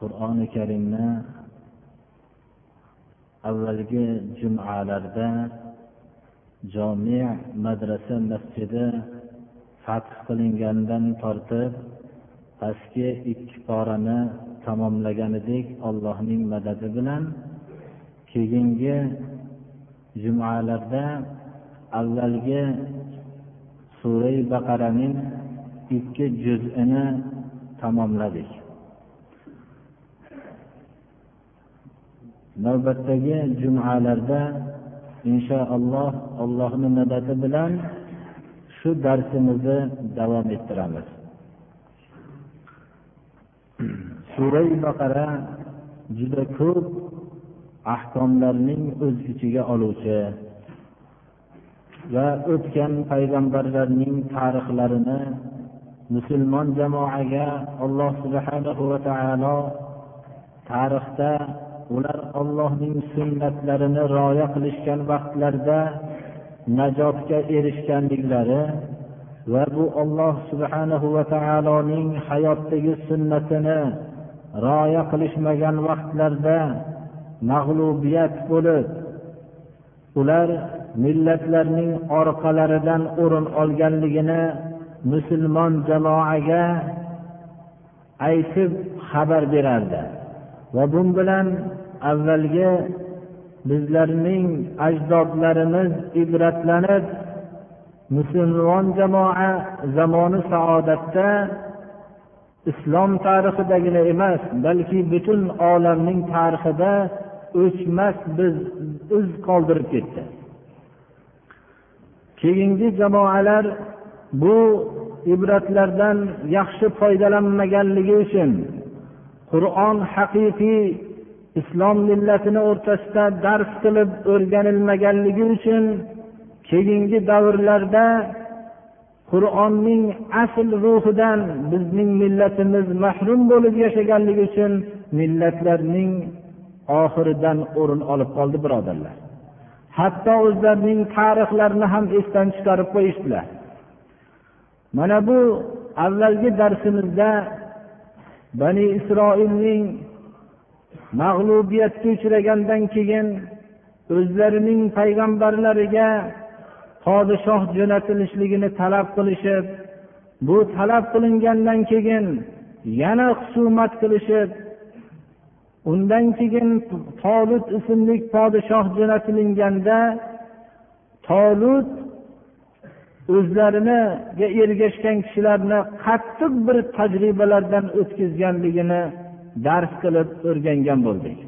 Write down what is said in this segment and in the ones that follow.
Qur'oni karimni avvalgi jumalarda jomi madrasa masjidi fath qilingandan tortib pastki ikki porani tamomlagan edik allohning madadi bilan keyingi jumalarda avvalgi surai baqaraning ikki juzini tamomladik. Navbatdagi jumalarda inshaalloh allohni madadi bilan shu darsimizni davom ettiramiz. Sura baqara juda ko'p ahkomlarning o'z ichiga oluvchi va o'tgan payg'ambarlarning tarixlarini musulmon jamoaga alloh subhanahu va taolo tarixda ular ollohning sunnatlarini rioya qilishgan vaqtlarda najotga erishganliklari va bu olloh subhanahu va taoloning hayotdagi sunnatini rioya qilishmagan vaqtlarda mag'lubiyat bo'lib ular millatlarning orqalaridan o'rin olganligini musulmon jamoaga aytib xabar berardi va bu bilan avvalgi bizlarning ajdodlarimiz ibratlanib musulmon jamoa zamoni saodatda islom tarixidagina emas balki butun olamning tarixida o'chmas biz iz qoldirib ketdi. Keyingi jamoalar bu ibratlardan yaxshi foydalanmaganligi uchun qur'on haqiqiy islom millatini o'rtasida dars qilib o'rganilmaganligi uchun keyingi davrlarda qur'onning asl ruhidan bizning millatimiz mahrum bo'lib yashaganligi uchun millatlarning oxiridan o'rin olib qoldi birodarlar. Hatto o'zlarining tarixlarini ham esdan chiqarib qo'yishdilar. Mana bu avvalgi darsimizda bani isroilning mag'lubiyatga uchragandan keyin o'zlarining payg'ambarlariga podshoh jo'natilishligini talab qilishib bu talab qilingandan keyin yana husumat qilishib undan keyin tolut ismli podshoh jo'natilinganda tolut o'zlariniga ergashgan kishilarni qattiq bir tajribalardan o'tkazganligini dars qilib o'rgangan bo'ldik.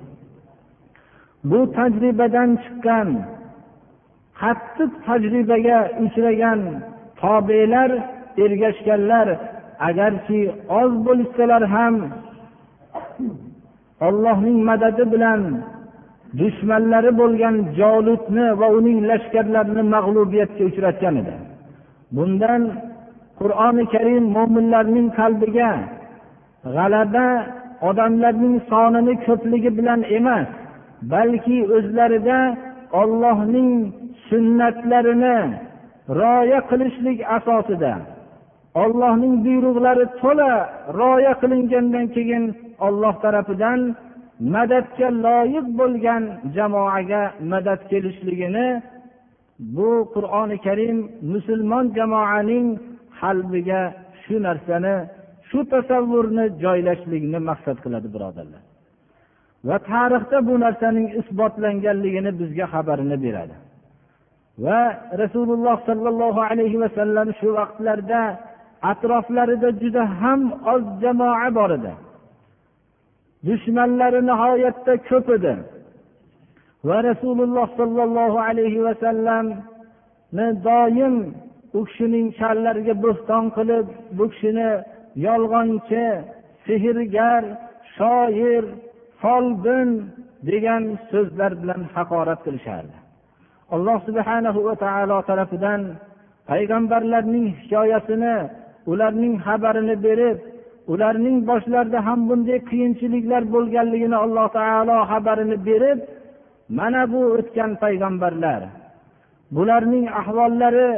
Bu tajribadan chiqqan qattiq tajribaga uchragan tobelar ergashganlar agarki oz bo'lishsalar ham ollohning madadi bilan dushmanlari bo'lgan jolutni va uning lashkarlarini mag'lubiyatga uchratgan edi. Bundan qur'oni karim mo'minlarning qalbiga g'alaba odamlarning sonini ko'pligi bilan emas balki o'zlarida ollohning sunnatlarini rioya qilishlik asosida. Ollohning buyruqlari to'la rioya qilingandan keyin olloh tarafidan madadga loyiq bo'lgan jamoaga madad kelishligini bu qur'oni karim musulmon jamoaning qalbiga shu narsani shu tasavvurni joylashlikni maqsad qiladi birodarlar. Va tarixda bu narsaning isbotlanganligini bizga xabarini beradi. Va rasululloh sollallohu alayhi vasallam shu vaqtlarda atroflarida juda ham oz jamoa bor edi. Dushmanlari nihoyatda ko'p edi. Va rasululloh sollallohu alayhi vasallamni doim u kishining sha'nlariga bo'xton qilib bu kishini yolg'onchi sehrgar shoir folbin degan so'zlar bilan haqorat qilishardi. Alloh subhanahu va taolo tarafidan payg'ambarlarning hikoyasini ularning xabarini berib ularning boshlarida ham bunday qiyinchiliklar bo'lganligini alloh taolo xabarini berib mana bu o'tgan payg'ambarlar bularning ahvollari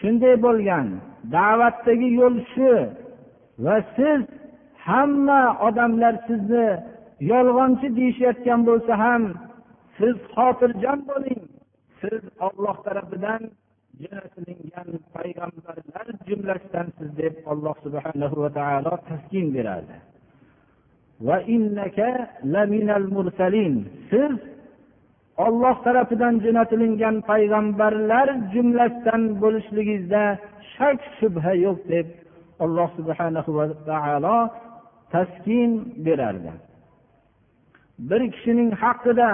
shunday bo'lgan da'vatdagi yo'l shu va siz hamma odamlar sizni yolg'onchi deyishayotgan bo'lsa ham siz xotirjam bo'ling. Siz olloh tarafidan jo'natilingan payg'ambarlar jumlasidansiz deb alloh subhana va taolo taskin beradi. Siz olloh tarafidan jo'natilingan payg'ambarlar jumlasidan bo'lishligingizda shak shubha yo'q deb alloh subhanahu va taolo taskin berardi. Bir kishining haqida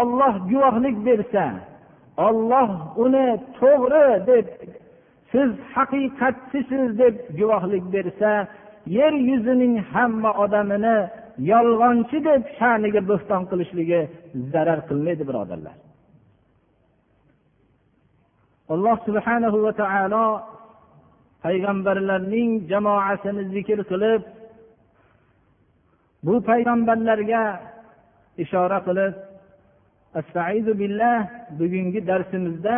olloh guvohlik bersa olloh uni to'g'ri deb siz haqiqatchisiz deb guvohlik bersa yer yuzining hamma odamini yolg'onchi deb sha'niga bo'xton qilishligi zarar qilmaydi birodarlar. Alloh subhanahu va taolo payg'ambarlarning jamoasini zikr qilib bu payg'ambarlarga ishora qilib astaizu billah bugungi darsimizda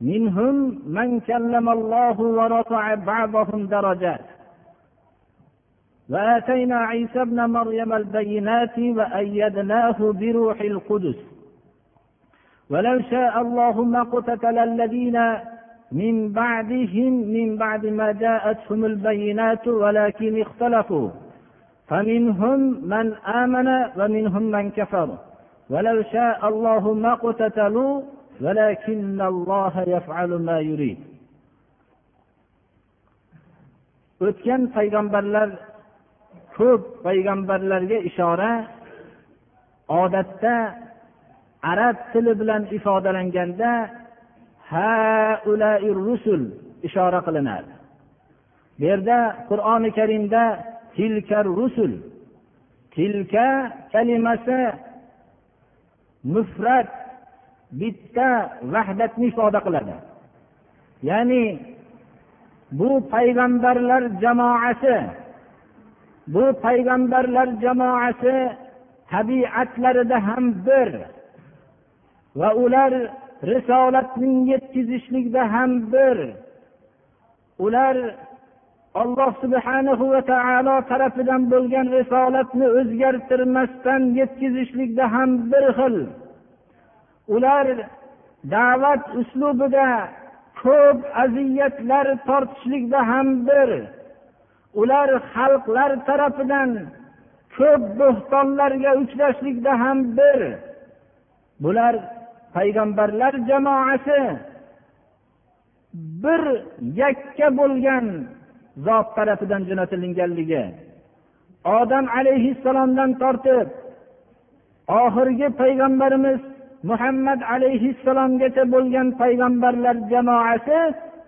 منهم من كلم الله ورفع بعضهم درجات وآتينا عيسى ابن مريم البينات وأيدناه بروح القدس ولو شاء الله ما اقتتل الذين من بعدهم من بعد ما جاءتهم البينات ولكن اختلفوا فمنهم من آمن ومنهم من كفر ولو شاء الله ما اقتتلوا ولكن الله يفعل ما يريد o'tgan payg'ambarlar ko'p payg'ambarlarga ishora odatda arab tili bilan ifodalanganda rusul ishora qilinadi. Bu yerda qur'oni karimda tilka rusul tilka kalimasi mufrat bitta vahdatni ifoda qiladi. Ya'ni bu payg'ambarlar jamoasi bu payg'ambarlar jamoasi tabiatlarida ham bir. Va ular risolatning yetkazishlikda ham bir. Ular alloh subhanahu va taolo tarafidan bo'lgan risolatni o'zgartirmasdan yetkazishlikda ham bir xil. Ular da'vat uslubida ko'p aziyatlar tortishlikda ham bir. Ular xalqlar tarafidan ko'p bo'xtonlarga uchrashlikda ham bir. Bular payg'ambarlar jamoasi bir yakka bo'lgan zot tarafidan jo'natilinganligi odam alayhissalomdan tortib oxirgi payg'ambarimiz muhammad alayhissalomgacha bo'lgan payg'ambarlar jamoasi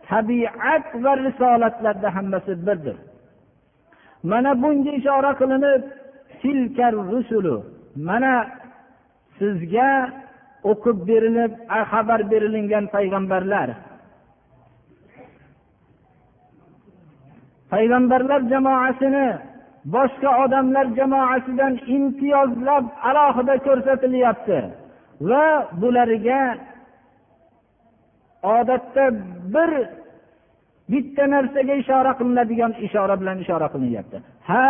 tabiat va risolatlarda hammasi birdir. Mana bunga ishora qilinib rusulu mana sizga o'qib berilib xabar berilingan payg'ambarlar. Payg'ambarlar jamoasini boshqa odamlar jamoasidan imtiyozlab alohida ko'rsatilyapti va bularga odatda bir bitta narsaga ishora qilinadigan ishora bilan ishora qilinyapti. Ha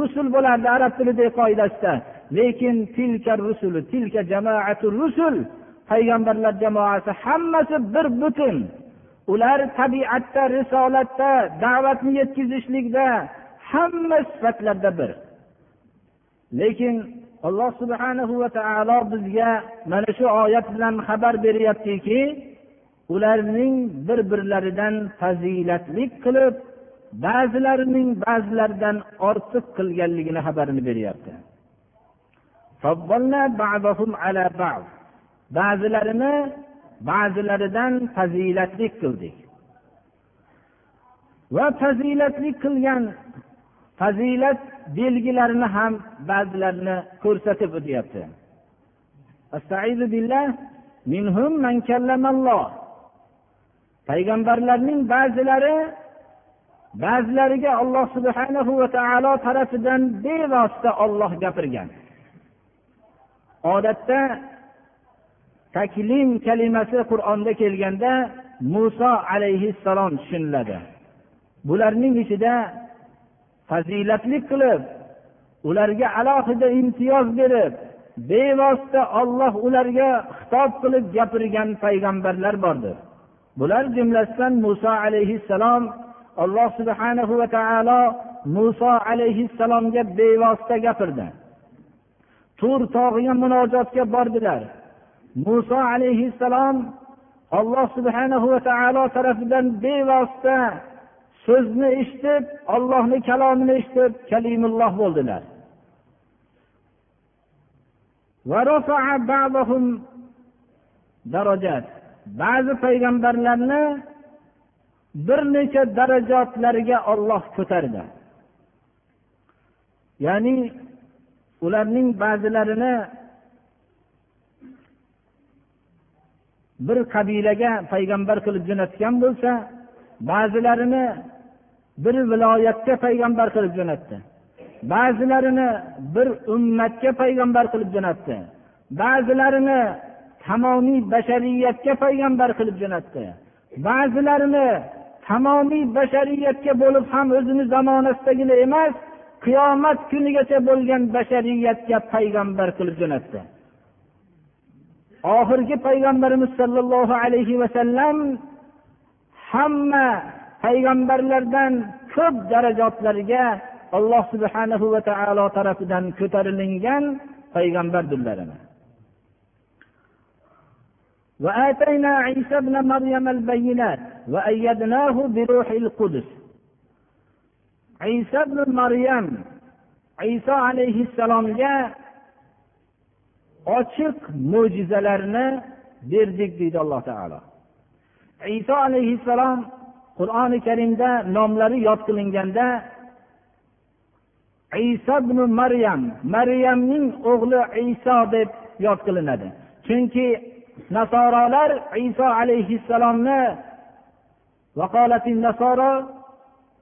rusul bo'lardi arab tilidagi qoidasida. Lekin tilka rusuli tilka jamaatu rusul payg'ambarlar jamoasi hammasi bir butun. Ular tabiatda risolatda da'vatni yetkazishlikda hamma sifatlarda bir. Lekin alloh subhanahu va taolo bizga mana shu oyat bilan xabar beryaptiki ularning bir birlaridan fazilatlik qilib ba'zilarining ba'zilaridan ortiq qilganligini xabarini beryapti. Ba'zilarini ba'zilaridan fazilatli qildik va fazilatli qilgan fazilat belgilarini ham ba'zilarini ko'rsatib o'tyapti. Payg'ambarlarning ba'zilari ba'zilariga olloh subhanahu va taolo tarafidan bevosita olloh gapirgan. Odatda taklim kalimasi qur'onda kelganda muso alayhissalom tushuniladi. Bularning ichida fazilatli qilib ularga alohida imtiyoz berib bevosita olloh ularga xitob qilib gapirgan payg'ambarlar bordir bular jumlasidan muso alayhissalom alloh subhanahu va taolo muso alayhissalomga bevosita gapirdi. Tur tog'iga munojotga bordilar. Muso alayhissalom alloh subhanahu va taolo tarafidan bevosita so'zni eshitib ollohni kalomini eshitib kalimulloh bo'ldilar. Ba'zi payg'ambarlarni bir necha darajotlarga olloh ko'tardi. Ya'ni ularning ba'zilarini bir qabilaga payg'ambar qilib jo'natgan bo'lsa ba'zilarini bir viloyatga payg'ambar qilib jo'natdi. Ba'zilarini bir ummatga payg'ambar qilib jo'natdi. Ba'zilarini tamomiy bashariyatga payg'ambar qilib jo'natdi. Ba'zilarini tamomiy bashariyatga bo'lib ham o'zini zamonasidagina emas qiyomat kunigacha bo'lgan bashariyatga payg'ambar qilib jo'natdi oxirgi payg'ambarimiz sollallohu alayhi vasallam hamma payg'ambarlardan ko'p darajotlarga alloh subhanahu va taolo tarafidan ko'tarilingan payg'ambardirlar وآتينا عيسى ابن مريم البينات وأيدناه بروح القدس iso ibn maryam iso alayhissalomga ochiq mo'jizalarni berdik deydi alloh taolo iso alayhissalom qur'oni karimda nomlari yod qilinganda iso ibn maryam maryamning o'g'li iso deb yod qilinadi chunki nasorolar iso alayhissalomni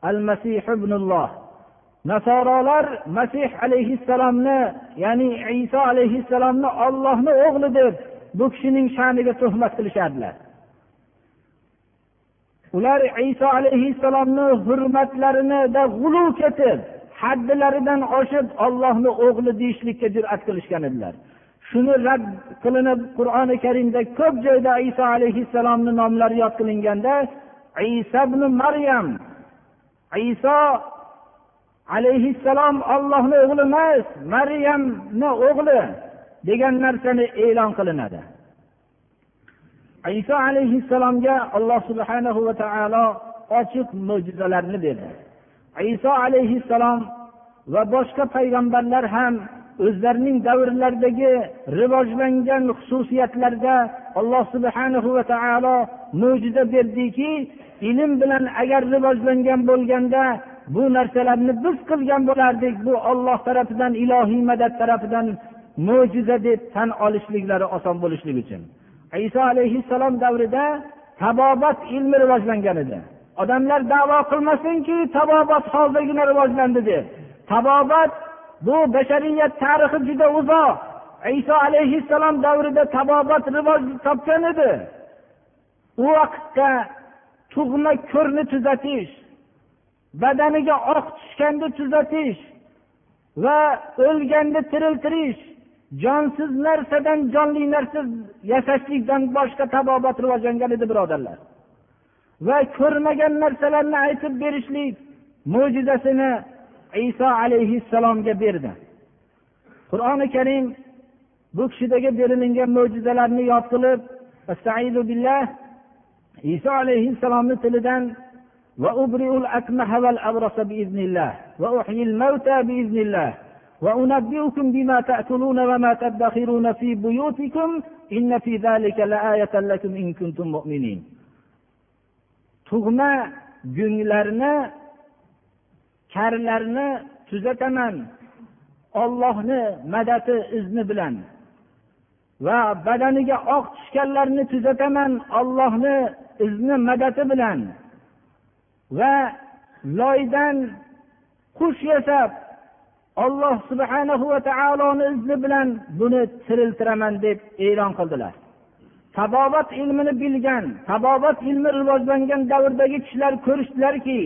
al masih ibnulloh. Nasorolar masih alayhissalomni ya'ni iso alayhissalomni ollohni o'g'li deb bu kishining sha'niga tuhmat qilishardilar. Ular iso alayhissalomni hurmatlarinida g'ulu ketib haddilaridan oshib ollohni o'g'li deyishlikka jur'at qilishgan edilar. Shuni rad qilinib qur'oni karimda ko'p joyda iso alayhissalomni nomlari yod qilinganda iso ibn maryam iso alayhissalom ollohni o'g'li emas maryamni o'g'li degan narsani e'lon qilinadi. Iso alayhissalomga alloh subhanahu va taolo ochiq mo'jizalarni berdi. Iso alayhissalom va boshqa payg'ambarlar ham o'zlarining davrlaridagi rivojlangan xususiyatlarda alloh subhanahu va taolo mo'jiza berdiki ilm bilan agar rivojlangan bo'lganda bu narsalarni biz qilgan bo'lardik bu olloh tarafidan ilohiy madad tarafidan mo'jiza deb tan olishliklari oson bo'lishligi uchun. Iso alayhissalom davrida tabobat ilmi rivojlangan edi. Odamlar davo qilmasinki tabobat hozirgina rivojlandi deb. Tabobat bu bashariyat tarixi juda uzoq. Iso alayhissalom davrida tabobat rivoj topgan edi. U vaqtda tug'ma ko'rni tuzatish badaniga oq tushganda tuzatish va o'lganda tiriltirish jonsiz narsadan jonli narsa yasashlikdan boshqa tabobat rivojlangan edi birodarlar. Va ko'rmagan narsalarni aytib berishlik mo'jizasini iso alayhissalomga berdi. Qur'oni karim bu kishidagi berilingan mo'jizalarni yod qilib iso alayhissalomni tilidan وأبرئ الأكمه والأبرص بإذن الله وأحيي الموتى بإذن الله وأنبئكم بما تأكلون وما تدخرون في بيوتكم إن في ذلك لآية لكم إن كنتم مؤمنين tug'ma gunglarni karlarni tuzataman ollohni madadi izni bilan Va badaniga oq tushganlarni tuzataman ollohni izni madadi bilan. Va loydan qush yasab olloh subhanahu va taoloni izni bilan buni tiriltiraman deb e'lon qildilar. Tabobat ilmini bilgan tabobat ilmi rivojlangan davrdagi kishilar ko'rishdilarki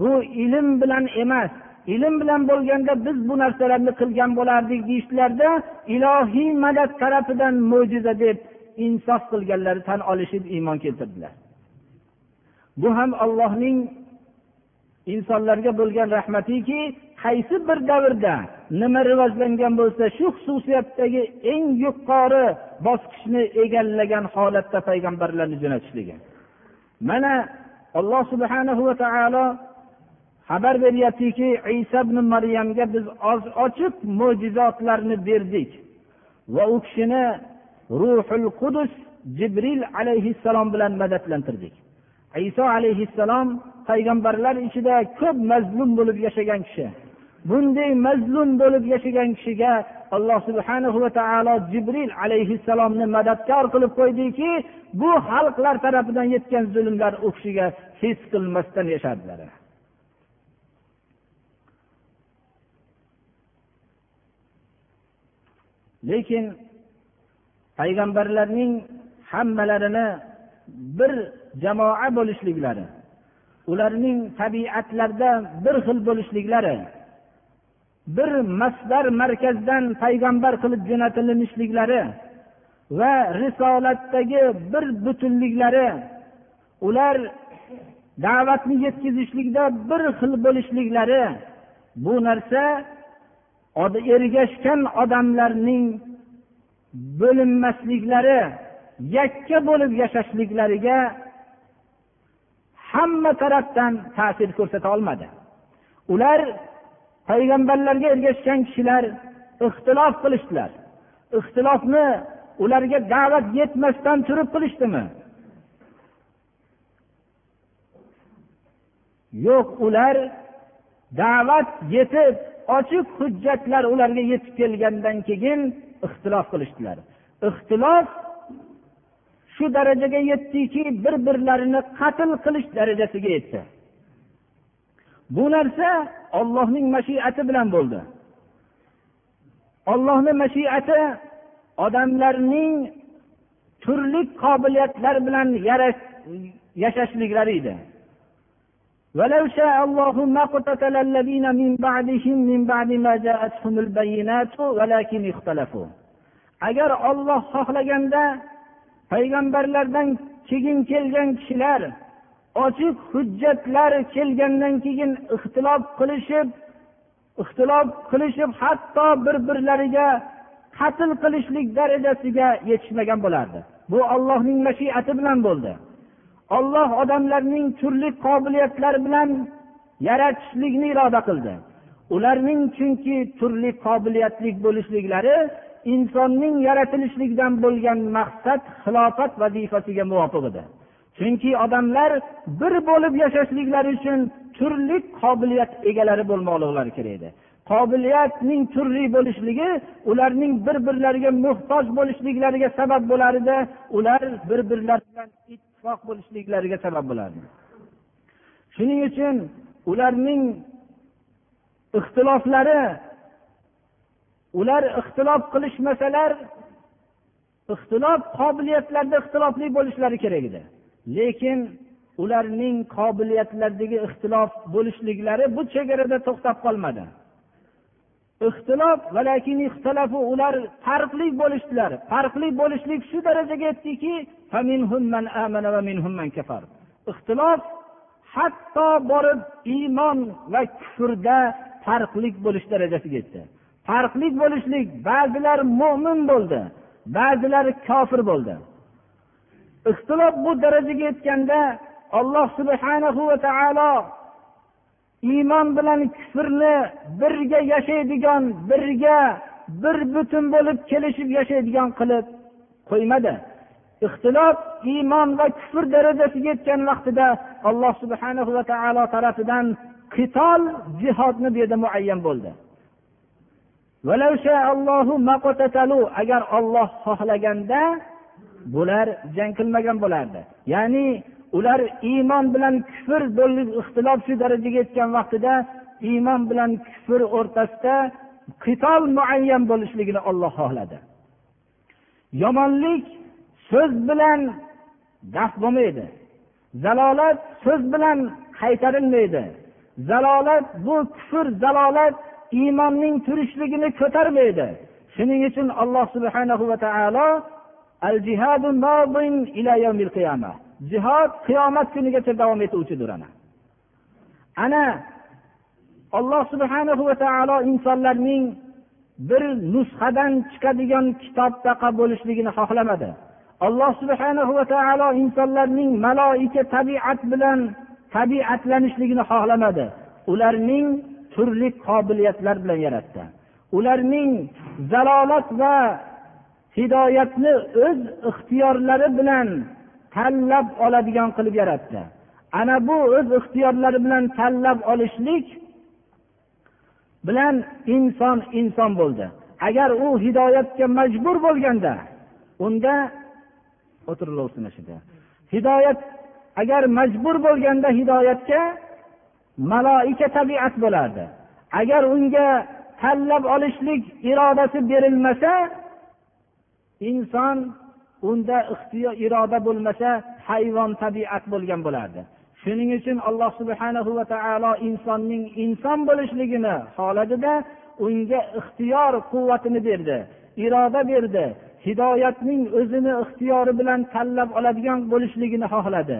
bu ilm bilan emas ilm bilan bo'lganda biz bu narsalarni qilgan bo'lardik deyishdilarda ilohiy madad tarafidan mo'jiza deb insof qilganlari tan olishib iymon keltirdilar. Bu ham allohning insonlarga bo'lgan rahmatiki qaysi bir davrda nima rivojlangan bo'lsa shu xususiyatdagi eng yuqori bosqichni egallagan holatda payg'ambarlarni jo'natishligi. Mana alloh subhanahu va taolo xabar beryaptiki iso ibn maryamga biz ochiq mo'jizotlarni berdik. Va u kishini ruhul qudus jibril alayhissalom bilan madadlantirdik. Iso alayhissalom payg'ambarlar ichida ko'p mazlum bo'lib yashagan kishi. Bunday mazlum bo'lib yashagan kishiga alloh subhanahu va taolo jibril alayhissalomni madadkor qilib qo'ydiki bu xalqlar tarafidan yetgan zulmlar u kishiga his qilmasdan yashardilar. Lekin payg'ambarlarning hammalarini bir jamoa bo'lishliklari ularning tabiatlarida bir xil bo'lishliklari bir masdar markazdan payg'ambar qilib jo'natilinishliklari va risolatdagi bir butunliklari ular da'vatni yetkazishlikda bir xil bo'lishliklari bu narsa ergashgan odamlarning bo'linmasliklari yakka bo'lib yashashliklariga hamma tarafdan ta'sir ko'rsata olmadi. Ular payg'ambarlarga ergashgan kishilar ixtilof qilishdilar. Ixtilofni ularga da'vat yetmasdan turib qilishdimi? Yo'q ular da'vat yetib ochiq hujjatlar ularga yetib kelgandan keyin ixtilof qilishdilar. Ixtilof shu darajaga yetdiki bir birlarini qatl qilish darajasiga yetdi. Bu narsa ollohning mashiati bilan bo'ldi. Ollohni mashiati odamlarning turli qobiliyatlar bilan yashashliklari edi. ولو شاء الله ما اقتتل الذين من بعدهم من بعد ما جاءتهم البينات ولكن اختلفوا agar olloh xohlaganda payg'ambarlardan keyin kelgan kishilar ochiq hujjatlar kelgandan keyin ixtilof qilishib ixtilof qilishib hatto bir birlariga qatl qilishlik darajasiga yetishmagan bo'lardi bu ollohning mashiati bilan bo'ldi Olloh odamlarning turli qobiliyatlar bilan yaratishlikni iroda qildi. Ularning chunki turli qobiliyatli bo'lishliklari insonning yaratilishligidan bo'lgan maqsad xilofat vazifasiga muvofiq edi. Chunki odamlar bir bo'lib yashashliklari uchun turli qobiliyat egalari bo'lmoqliklari kerak edi. Qobiliyatning turli bo'lishligi ularning bir birlariga muhtoj bo'lishliklariga sabab bo'lar edi ular bir birlari bilan ittifoq bo'lishliklariga sabab bo'lardi. Shuning uchun ularning ixtiloflari ular ixtilof qilishmasalar ixtilof qobiliyatlarda ixtilofli bo'lishlari kerak edi. Lekin ularning qobiliyatlaridagi ixtilof bo'lishliklari bu chegarada to'xtab qolmadi. Ixtilof ular farqli bo'lishdilar. Farqli bo'lishlik shu darajaga yetdiki ixtilof hatto borib iymon va kufrda farqlik bo'lish darajasiga yetdi. Farqli bo'lishlik ba'zilar mo'min bo'ldi ba'zilar kofir bo'ldi. Ixtilof bu darajaga yetganda alloh subhanahu va taolo iymon bilan kufrni birga yashaydigan birga bir butun bo'lib kelishib yashaydigan qilib qo'ymadi. Ixtilof iymon va kufr darajasiga yetgan vaqtida alloh subhana va taolo tarafidan qitol jihodni bu yerda muayyan bo'ldi. Agar olloh xohlaganda bular jang qilmagan bo'lardi. Ya'ni ular iymon bilan kufr ixtilof shu darajaga yetgan vaqtida iymon bilan kufr o'rtasida qitol muayyan bo'lishligini olloh xohladi. Yomonlik so'z bilan daf bo'lmaydi. Zalolat so'z bilan qaytarilmaydi. Zalolat bu kufr zalolat iymonning turishligini ko'tarmaydi. Shuning uchun alloh subhanahu va taolo al jihod qiyomat kunigacha davom etuvchidir ana ana alloh subhanahu va taolo insonlarning bir nusxadan chiqadigan kitobtaqa bo'lishligini xohlamadi. Alloh subhanahu va taolo insonlarning maloika tabiat bilan tabiatlanishligini xohlamadi. Ularning turli qobiliyatlar bilan yaratdi. Ularning zalolat va hidoyatni o'z ixtiyorlari bilan tanlab oladigan qilib yaratdi. Ana bu o'z ixtiyorlari bilan tanlab olishlik bilan inson inson bo'ldi. Agar u hidoyatga majbur bo'lganda unda hidoyat agar majbur bo'lganda hidoyatga maloika tabiat bo'lardi. Agar unga tanlab olishlik irodasi berilmasa inson unda ixtiyor iroda bo'lmasa hayvon tabiat bo'lgan bo'lardi. Shuning uchun alloh subhana va taolo insonning inson bo'lishligini xohladida unga ixtiyor quvvatini berdi iroda berdi hidoyatning o'zini ixtiyori bilan tanlab oladigan bo'lishligini xohladi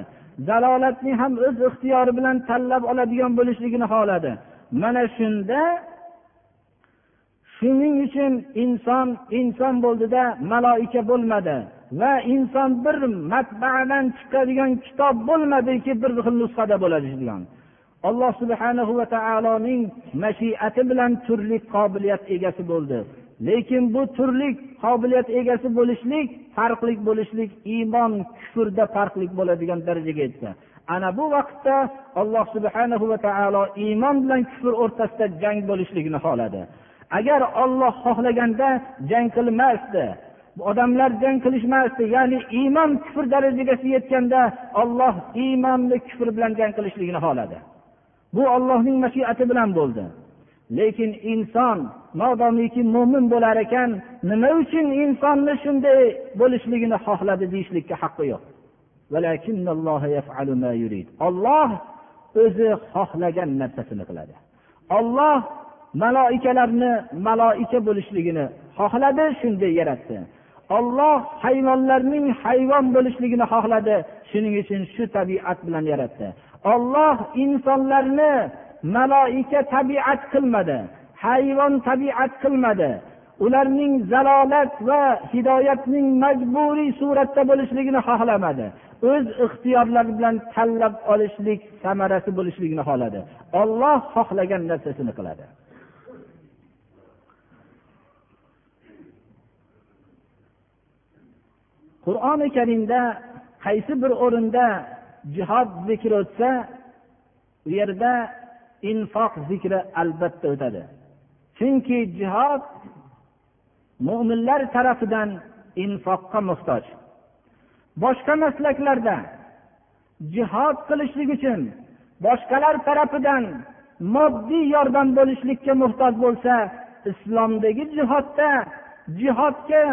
dalolatni ham o'z ixtiyori bilan tanlab oladigan bo'lishligini xohladi. Mana shunda shuning uchun inson inson bo'ldida maloika bo'lmadi. Va inson bir matbaadan chiqadigan kitob bo'lmadiki bir xil nusxada bo'ladi degan alloh subhanahu va taoloning mashiati bilan turli qobiliyat egasi bo'ldi. Lekin bu turli qobiliyat egasi bo'lishlik farqli bo'lishlik iymon kufrda farqli bo'ladigan darajaga yetdi. Ana bu vaqtda alloh subhanahu va taolo iymon bilan kufr o'rtasida jang bo'lishligini xohladi. Agar olloh xohlaganda jang qilmasdi odamlar jang qilishmasdi. Ya'ni iymon kufr darajasiga yetganda olloh iymonni kufr bilan jang qilishligini xohladi. Bu ollohning mashiati bilan bo'ldi. Lekin inson modomiki mo'min bo'lar ekan nima uchun insonni shunday bo'lishligini xohladi deyishlikka haqqi yo'q. Olloh o'zi xohlagan narsasini qiladi. Olloh maloikalarni maloika bo'lishligini xohladi shunday yaratdi. Olloh hayvonlarning hayvon bo'lishligini xohladi. Shuning uchun shu tabiat bilan yaratdi. Olloh insonlarni maloika tabiat qilmadi hayvon tabiat qilmadi. Ularning zalolat va hidoyatning majburiy suratda bo'lishligini xohlamadi. O'z ixtiyorlari bilan tanlab olishlik samarasi bo'lishligini xohladi. Olloh xohlagan narsasini qiladi. Qur'oni karimda qaysi bir o'rinda jihod zikri o'tsa u yerda infoq zikri albatta o'tadi. Chunki jihod mo'minlar tarafidan infoqqa muhtoj. Boshqa maslaklarda jihod qilishlik uchun boshqalar tarafidan moddiy yordam bo'lishlikka muhtoj bo'lsa islomdagi jihodda jihodga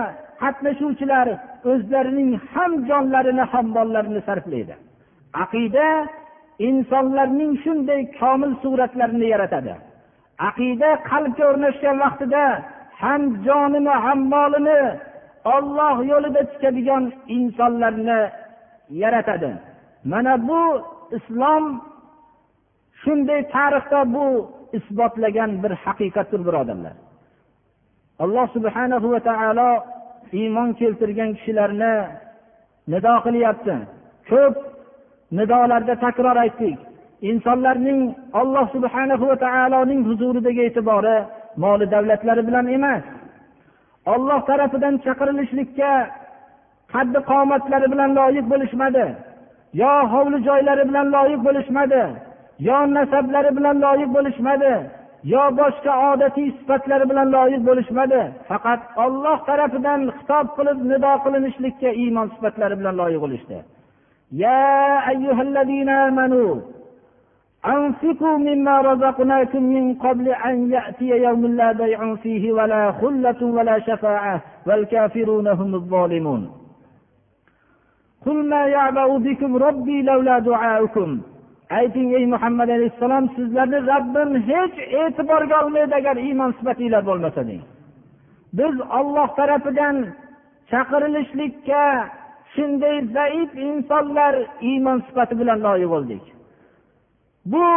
qatnashuvchilar o'zlarining ham jonlarini ham mollarini sarflaydi. Aqida insonlarning shunday komil suratlarini yaratadi. Aqida qalbga o'rnashgan vaqtida ham jonini ham molini olloh yo'lida tikadigan insonlarni yaratadi. Mana bu islom shunday tarixda bu isbotlagan bir haqiqatdir birodarlar. Alloh subhanahu va taolo iymon keltirgan kishilarni nido qilyapti. Ko'p nidolarda takror aytdik. Insonlarning alloh subhanahu va taoloning huzuridagi e'tibori moli davlatlari bilan emas. Olloh tarafidan chaqirilishlikka qaddi qomatlari bilan loyiq bo'lishmadi. Yo hovli joylari bilan loyiq bo'lishmadi. Yo nasablari bilan loyiq bo'lishmadi. yo boshqa odatiy sifatlari bilan loyiq bo'lishmadi faqat olloh tarafidan xitob qilib nido qilinishlikka iymon sifatlari bilan loyiq bo'lishdi أنفقوا مما رزقناكم من قبل أن يأتي يوم لا بيع فيه ولا خلة ولا شفاعة والكافرون هم الظالمون قل ما يعبأ بكم ربي لولا دعاؤكم ayting ey muhammad alayhissalom sizlarni robbim hech e'tiborga olmaydi agar iymon sifatinglar bo'lmasa deng. Biz olloh tarafidan chaqirilishlikka shunday zaif insonlar iymon sifati bilan loyiq bo'ldik. Bu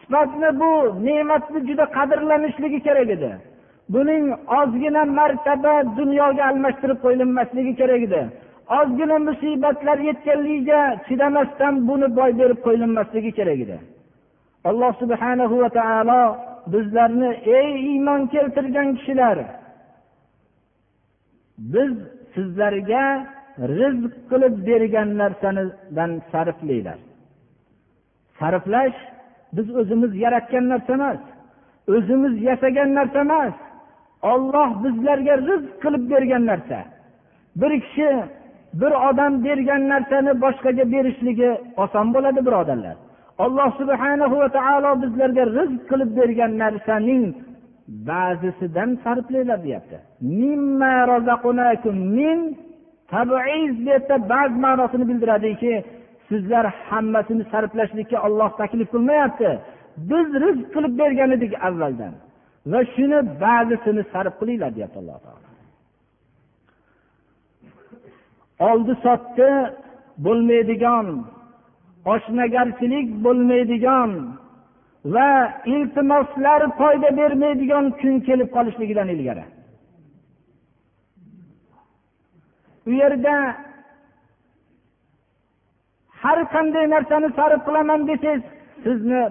sifatni bu ne'matni juda qadrlanishligi kerak edi. Buning ozgina martaba dunyoga almashtirib qo'yilmasligi kerak edi. Ozgina musibatlar yetganligiga chidamasdan buni boy berib qo'yilmasligi kerak edi. Alloh subhana va taolo bizlarni ey iymon keltirgan kishilar biz sizlarga rizq qilib bergan narsanidan sarflanglar sarflash biz o'zimiz yaratgan narsa emas o'zimiz yasagan narsa emas. Olloh bizlarga rizq qilib bergan narsa. Bir kishi bir odam bergan narsani boshqaga berishligi oson bo'ladi birodarlar. Alloh subhana va taolo bizlarga rizq qilib bergan narsaning ba'zisidan sarflanglar deyapti. Min tabiiz bu yerda ba'zi ma'nosini bildiradiki sizlar hammasini sarflashlikka olloh taklif qilmayapti. Biz rizq qilib bergan edik avvaldan va shuni ba'zisini sarf qilinglar deyapti alloh taolo. Oldi sotdi bo'lmaydigan oshnagarchilik bo'lmaydigan va iltimoslar foyda bermaydigan kun kelib qolishligidan ilgari. U yerda har qanday narsani sarf qilaman desangiz sizni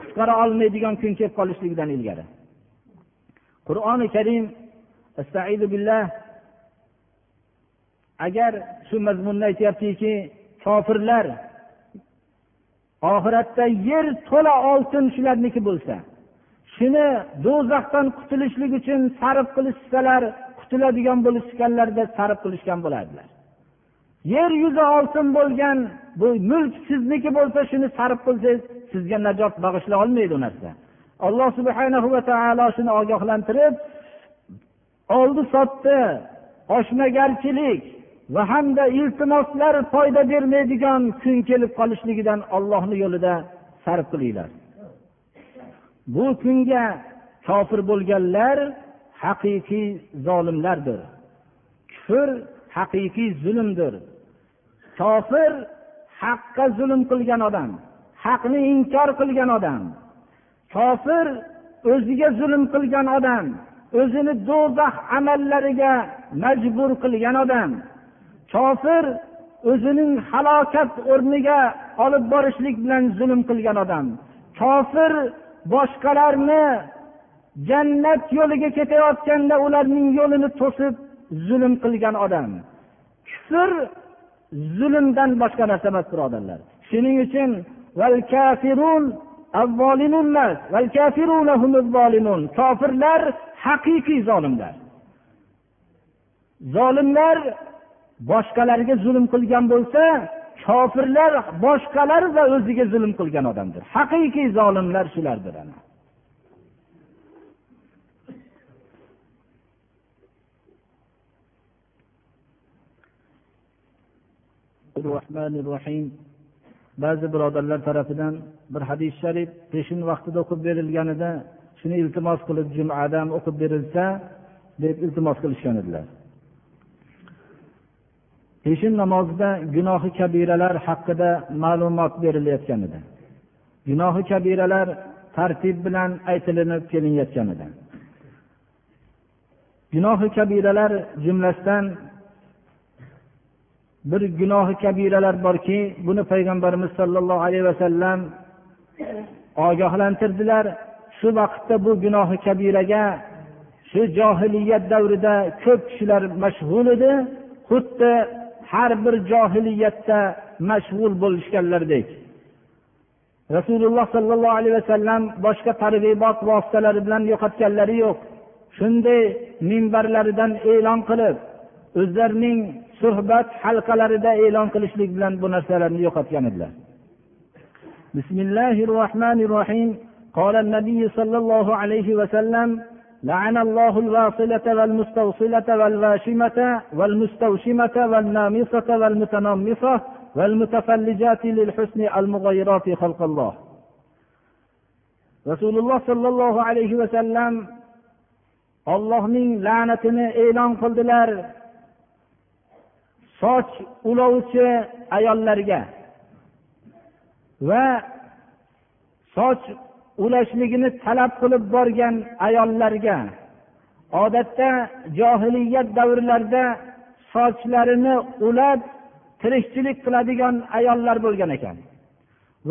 qutqara olmaydigan kun kelib qolishligidan ilgari. Qur'oni karim billah agar shu mazmunni aytyaptiki kofirlar oxiratda yer to'la oltin shularniki bo'lsa shuni do'zaxdan qutulishlik uchun sarf qilishsalar qutuladigan bo'lishganlarida sarf qilishgan bo'lardilar. Yer yuzi oltin bo'lgan bu mulk sizniki bo'lsa shuni sarf qilsangiz sizga najot bag'ishlay olmaydi u narsa. Alloh subhana va taolo shuni ogohlantirib oldi sotdi oshnagarchilik va hamda iltimoslar foyda bermaydigan kun kelib qolishligidan ollohni yo'lida sarf qilinglar. Bu kunga kofir bo'lganlar haqiqiy zolimlardir. Kufr haqiqiy zulmdir. Kofir haqqa zulm qilgan odam haqni inkor qilgan odam kofir o'ziga zulm qilgan odam o'zini do'zax amallariga majbur qilgan odam kofir o'zining halokat o'rniga olib borishlik bilan zulm qilgan odam. Kofir boshqalarni jannat yo'liga ketayotganda ularning yo'lini to'sib zulm qilgan odam. Kufr zulmdan boshqa narsa emas birodarlar. Shuning uchun kofirlar haqiqiy zolimlar. Zolimlar boshqalarga zulm qilgan bo'lsa kofirlar boshqalar va o'ziga zulm qilgan odamdir. Haqiqiy zolimlar shulardir ana. Ba'zi birodarlar tarafidan bir hadis sharif peshin vaqtida o'qib berilganida shuni iltimos qilib jumada ham o'qib berilsa deb iltimos qilishgan edilar. Peshin namozida gunohi kabiralar haqida ma'lumot berilayotgan edi. Gunohi kabiralar tartib bilan aytilinib kelinayotgan edi. Gunohi kabiralar jumlasidan bir gunohi kabiralar borki buni payg'ambarimiz sollallohu alayhi vasallam ogohlantirdilar. Shu vaqtda bu gunohi kabiraga shu johiliyat davrida ko'p kishilar mashg'ul edi. Xuddi har bir johiliyatda mashg'ul bo'lishganlardek rasululloh sollallohu alayhi vasallam boshqa targ'ibot vositalari bilan yo'qotganlari yo'q shunday minbarlaridan e'lon qilib o'zlarining suhbat halqalarida e'lon qilishlik bilan bu narsalarni yo'qotgan edilar bismillahi rohmanir rohim قال النبي صلى الله عليه وسلم لعن الله الواصلة والمستوصلة والواشمة والمستوشمة والنامصة والمتنمصة والمتفلجات للحسن المغيرات خلق الله rasululloh sollallohu alayhi vasallam ollohning la'natini e'lon qildilar soch ulovchi ayollarga va soch ulashligini talab qilib borgan ayollarga odatda johiliyat davrlarida sochlarini ulab tirikchilik qiladigan ayollar bo'lgan ekan.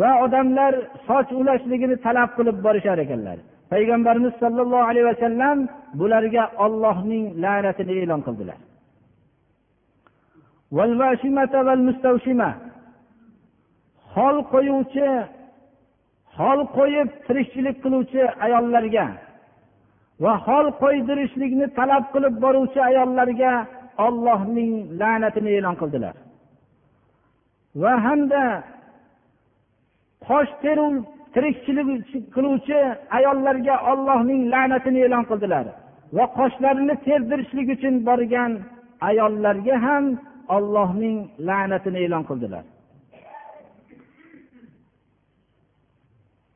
Va odamlar soch ulashligini talab qilib borishar ekanlar. Payg'ambarimiz sollallohu alayhi vasallam bularga ollohning la'natini e'lon qildilar. Xol qo'yuvchi hol qo'yib tirikchilik qiluvchi ayollarga va hol qo'ydirishlikni talab qilib boruvchi ayollarga ollohning la'natini e'lon qildilar. Va hamda qosh teruv tirikchilik qiluvchi ayollarga ollohning la'natini e'lon qildilar va qoshlarini terdirishlik uchun borgan ayollarga ham ollohning la'natini e'lon qildilar.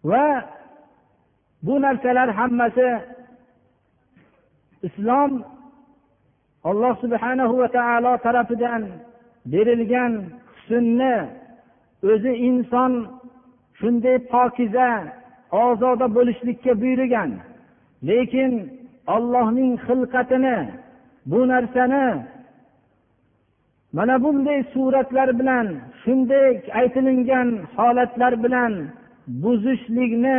Va bu narsalar hammasi islom alloh subhanahu va taolo tarafidan berilgan husnni o'zi inson shunday pokiza ozoda bo'lishlikka buyurgan. Lekin ollohning xilqatini bu narsani mana bunday suratlar bilan shunday aytilingan holatlar bilan buzishlikni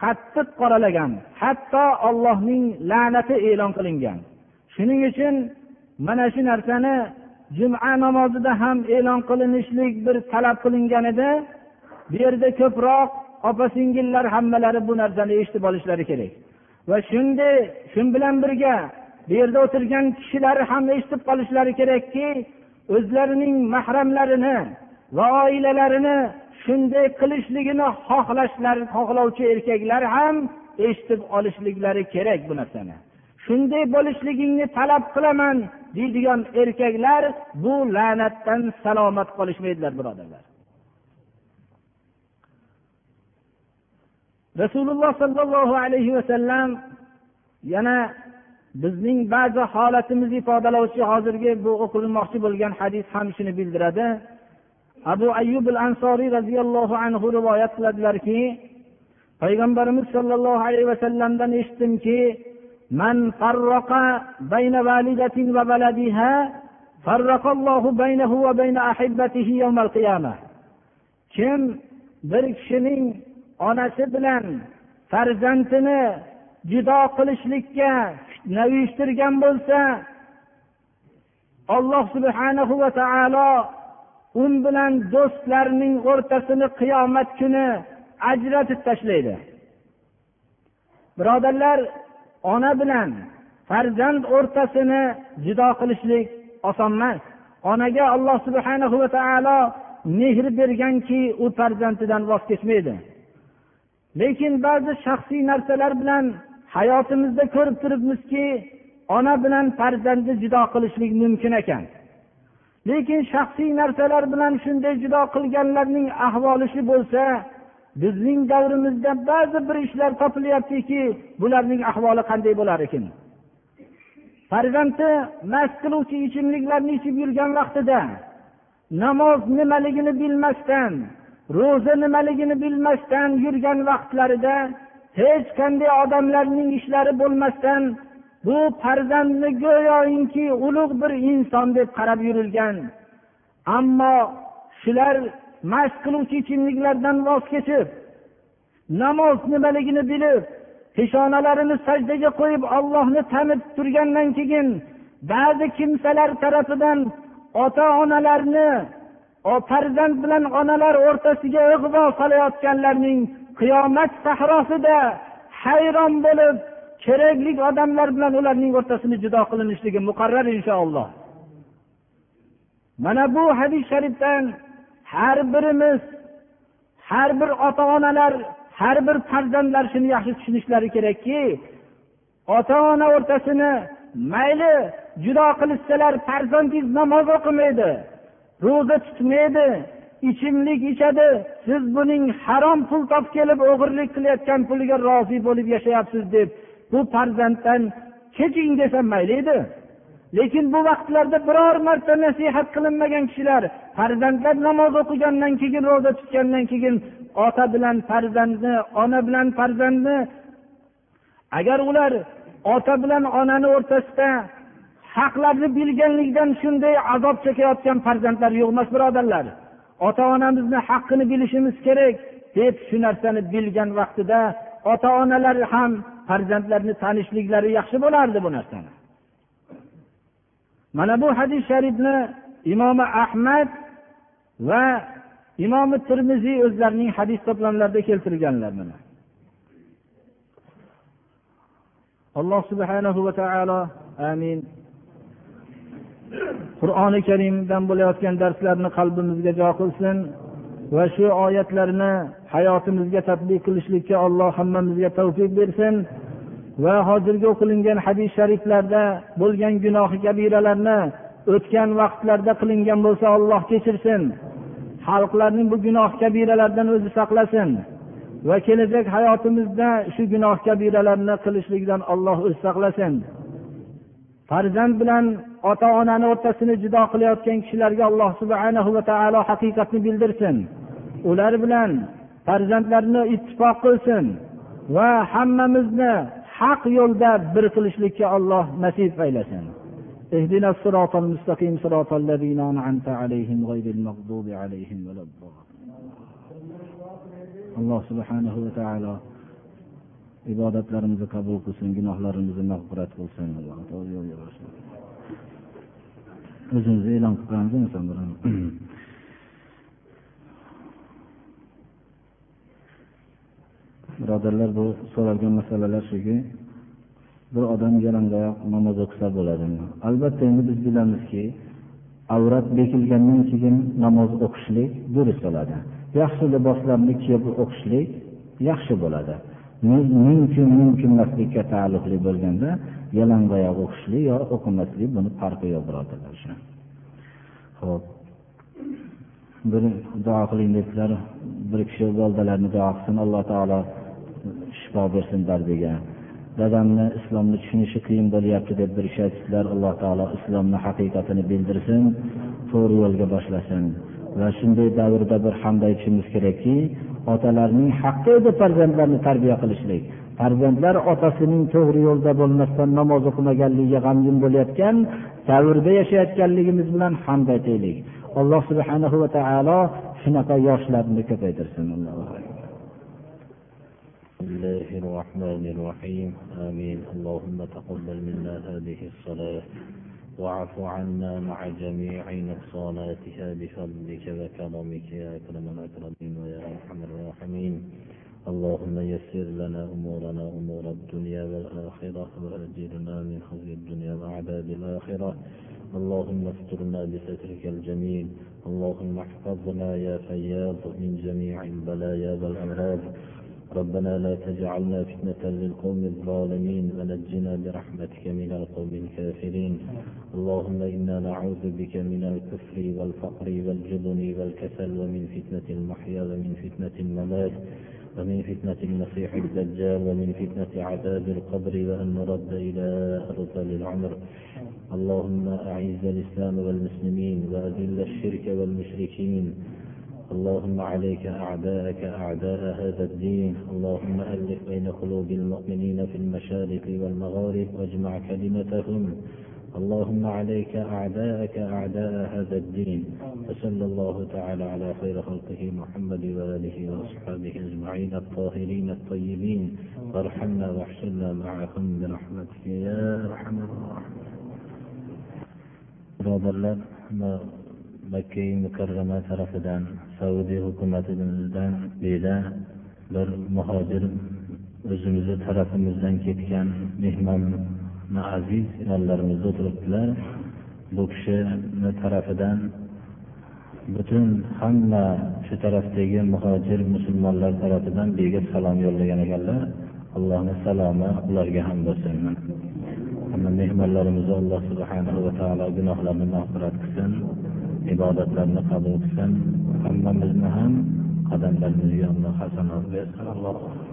qattiq qoralagan hatto ollohning la'nati e'lon qilingan. Shuning uchun mana shu narsani juma namozida ham e'lon qilinishlik bir talab qilingan edi. Bu yerda ko'proq opa singillar hammalari bu narsani eshitib olishlari kerak. Va shunday shu bilan birga bu yerda o'tirgan kishilar ham eshitib qolishlari kerakki o'zlarining mahramlarini va oilalarini shunday qilishligini xohlashlari xohlovchi erkaklar ham eshitib olishliklari kerak bu narsani. Shunday bo'lishligingni talab qilaman deydigan erkaklar bu la'natdan salomat qolishmaydilar birodarlar. Rasululloh sollallohu alayhi vasallam yana bizning ba'zi holatimizni ifodalovchi hozirgi bu o'qilmoqchi bo'lgan hadis ham shuni bildiradi. Abu ayyub al ansoriy roziyallohu anhu rivoyat qiladilarki payg'ambarimiz sollallohu alayhi vasallamdan eshitdimki من فرق بين والدة وولدها فرق الله بينه وبين أحبته يوم القيامة kim bir kishining onasi bilan farzandini judo qilishlikka fitna uyushtirgan bo'lsa alloh subhanahu va taolo u bilan do'stlarning o'rtasini qiyomat kuni ajratib tashlaydi. Birodarlar ona bilan farzand o'rtasini judo qilishlik oson emas. Onaga alloh subhana va taolo mehr berganki u farzandidan voz kechmaydi. Lekin ba'zi shaxsiy narsalar bilan hayotimizda ko'rib turibmizki ona bilan farzandni judo qilishlik mumkin ekan. Lekin shaxsiy narsalar bilan shunday judo qilganlarning ahvoli shu bo'lsa bizning davrimizda ba'zi bir ishlar topilyaptiki bularning ahvoli qanday bo'lar ekan? Farzandi mast qiluvchi ichimliklarni ichib yurgan vaqtida namoz nimaligini bilmasdan ro'za nimaligini bilmasdan yurgan vaqtlarida hech qanday odamlarning ishlari bo'lmasdan bu farzandni go'yoinki ulug' bir inson deb qarab yurilgan. Ammo shular mast qiluvchi ichimliklardan voz kechib namoz nimaligini bilib peshonalarini sajdaga qo'yib ollohni tanib turgandan keyin ba'zi kimsalar tarafidan ota onalarni farzand bilan onalar o'rtasiga ig'vo solayotganlarning qiyomat sahrosida hayron bo'lib kerakli odamlar bilan ularning o'rtasini judo qilinishligi muqarrar inshaalloh mana bu hadis sharifdan har birimiz har bir ota onalar har bir farzandlar shuni yaxshi tushunishlari kerakki ota ona o'rtasini mayli judo qilishsalar farzandingiz namoz o'qimaydi ro'za tutmaydi ichimlik ichadi siz buning harom pul topib kelib o'g'irlik qilayotgan puliga rozi bo'lib yashayapsiz deb bu farzanddan keching desam mayli edi. Lekin bu vaqtlarda biror marta nasihat qilinmagan kishilar farzandlar namoz o'qigandan keyin ro'za tutgandan keyin ota bilan farzandni ona bilan farzandni agar ular ota bilan onani o'rtasida haqlarni bilganlikdan shunday azob chekayotgan farzandlar yo'q emas birodarlar. Ota onamizni haqqini bilishimiz kerak deb shu narsani bilgan vaqtida ota onalar ham farzandlarni tanishliklari yaxshi bo'lardi bu narsani. Mana bu hadis sharifni imomi ahmad va imomi termiziy o'zlarining hadis to'plamlarida keltirganlar mana. Alloh subhanahu va taolo amin. Qur'oni karimdan bo'layotgan darslarni qalbimizga jo qilsin. Va shu oyatlarni hayotimizga tadbiq qilishlikka alloh hammamizga tavfiq bersin va hozirgi o'qilingan hadis shariflarda bo'lgan gunohi kabiralarni o'tgan vaqtlarda qilingan bo'lsa alloh kechirsin. Xalqlarning bu gunoh kabiralardan o'zi saqlasin va kelajak hayotimizda shu gunoh kabiralarni qilishlikdan alloh o'zi saqlasin. Farzand bilan ota onani o'rtasini judo qilayotgan kishilarga alloh subhanahu va taolo haqiqatni bildirsin ular bilan farzandlarini ittifoq qilsin va hammamizni haq yo'lda bir qilishlikka alloh nasib aylasin اهدنا الصراط المستقيم صراط الذين أنعمت عليهم غير المغضوب عليهم ولا الضالين alloh subhanahu va taolo ibodatlarimizni qabul qilsin gunohlarimizni mag'firat qilsin o'zimizni e'lon qilib qo'yamiz inson birodarlar bu so'ralgan masalalar shuki bir odam yalangoyoq namoz o'qisa bo'ladimi albatta endi biz bilamizki avrat bekilgandan keyin namoz o'qishlik durust bo'ladi. Yaxshi liboslarni kiyib o'qishlik yaxshi bo'ladi. Mumkin mumkin emaslikka taalluqli bo'lganda yalangoyoq o'qishlik yo o'qimaslik buni farqi yo'q birodarlar. Ho'p bir duo qiling debdilar bir kishi boldalarni duo qilsin alloh taolo shifo bersin dardiga. Dadamni islomni tushunishi qiyin bo'lyapti deb bir kishi aytibdilar. Alloh taolo islomni haqiqatini bildirsin to'g'ri yo'lga boshlasin. Va shunday davrda bir hamd aytishimiz kerakki otalarning haqqi edi farzandlarni tarbiya qilishlik farzandlar otasining to'g'ri yo'lda bo'lmasdan namoz o'qimaganligiga g'amgin bo'layotgan davrda yashayotganligimiz bilan hamd aytaylik alloh subhanahu va taolo shunaqa yoshlarni ko'paytirsin بسم الله الرحمن الرحيم آمين اللهم تقبل منا هذه الصلاة واعف عنا مع جميع نقصاناتها بفضلك وكرمك يا أكرم الأكرمين ويا أرحم الراحمين. اللهم يسر لنا أمورنا أمور الدنيا والآخرة وأجرنا من خزي الدنيا وعذاب الآخرة. اللهم استرنا بسترك الجميل. اللهم احفظنا يا فياض من جميع البلايا والأمراض. ربنا لا تجعلنا فتنة للقوم الظالمين ونجنا برحمتك من القوم الكافرين. اللهم إنا نعوذ بك من الكفر والفقر والجبن والكسل ومن فتنة المحيا ومن فتنة الممات ومن فتنة المسيح الدجال ومن فتنة عذاب القبر وأن نرد إلى أرذل العمر. اللهم أعز الإسلام والمسلمين وأذل الشرك والمشركين اللهم عليك أعداءك أعداء هذا الدين. اللهم ألف بين قلوب المؤمنين في المشارق والمغارب واجمع كلمتهم. اللهم عليك أعداءك أعداء هذا الدين. وصلى الله تعالى على خير خلقه محمد وآله وأصحابه أجمعين الطاهرين الطيبين. وارحمنا واحشرنا معهم برحمتك يا أرحم الراحمين. Makkai makka mukarrama tarafidan saudiya hukumatidan beda bir muhojir o'zimizni tarafimizdan ketgan mehmon aziz yonlarimizda o'tiribdilar. Bu kishini tarafidan butun hamma shu tarafdagi muhojir musulmonlar tarafidan bega salom yo'llagan ekanlar. Allohni salomi ularga ham bo'lsin. Hamma mehmonlarimizni alloh subhanahu va taolo gunohlarini mag'firat qilsin. Ibodatlarni qabul qilsin. Hammamizni ham qadamlarimizga alloh hasanat bersin.